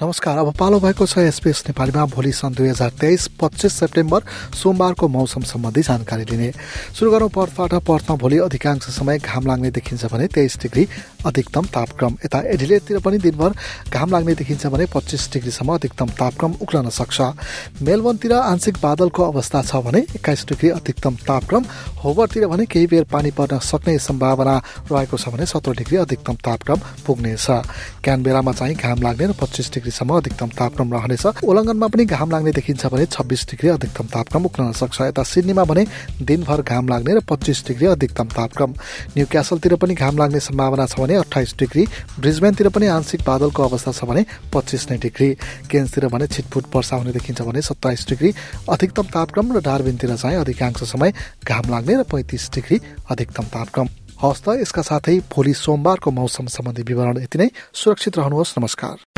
नमस्कार अब पालो भएको छ एसपिएस नेपालीमा भोलि सन् दुई हजार तेइस पच्चिस सेप्टेम्बर सोमबारको मौसम सम्बन्धी जानकारी लिने। सुरु गरौँ पर्थबाट पर्थमा भोलि अधिकांश समय घाम लाग्ने देखिन्छ भने तेइस डिग्री अधिकतम तापक्रम यता एडिलेटतिर पनि दिनभर घाम लाग्ने देखिन्छ भने पच्चिस डिग्रीसम्म अधिकतम तापक्रम उक्लन सक्छ। मेलबनतिर आंशिक बादलको अवस्था छ भने एक्काइस डिग्री अधिकतम तापक्रम होबरतिर भने केही बेर पानी पर्न सक्ने सम्भावना रहेको छ भने सत्र डिग्री अधिकतम तापक्रम पुग्नेछ। क्यानबेरामा चाहिँ घाम लाग्ने र पच्चिस डिग्रीसम्म अधिकतम तापक्रम रहनेछ। उल्लङ्घनमा पनि घाम लाग्ने देखिन्छ भने छब्बिस डिग्री अधिकतम तापक्रम उक्लन सक्छ। यता सिडनीमा भने दिनभर घाम लाग्ने र पच्चिस डिग्री अधिकतम तापक्रम। न्यू क्यासलतिर पनि घाम लाग्ने सम्भावना छ भने अठाइस डिग्री। ब्रिजमेनतिर पनि आंशिक बादलको अवस्था छ भने पच्चिस नै डिग्री। केन्सतिर भने छिटफुट वर्षा हुने देखिन्छ भने सत्ताइस डिग्री। अधिकतम तापक्रम र डार्बिनतिर चाहिँ अधिकांश समय घाम लाग्ने र पैँतिस डिग्री अधिकतम तापक्रम। हवस् त यसका साथै भोलि सोमबारको मौसम सम्बन्धी विवरण यति नै। सुरक्षित रहनुहोस्। नमस्कार।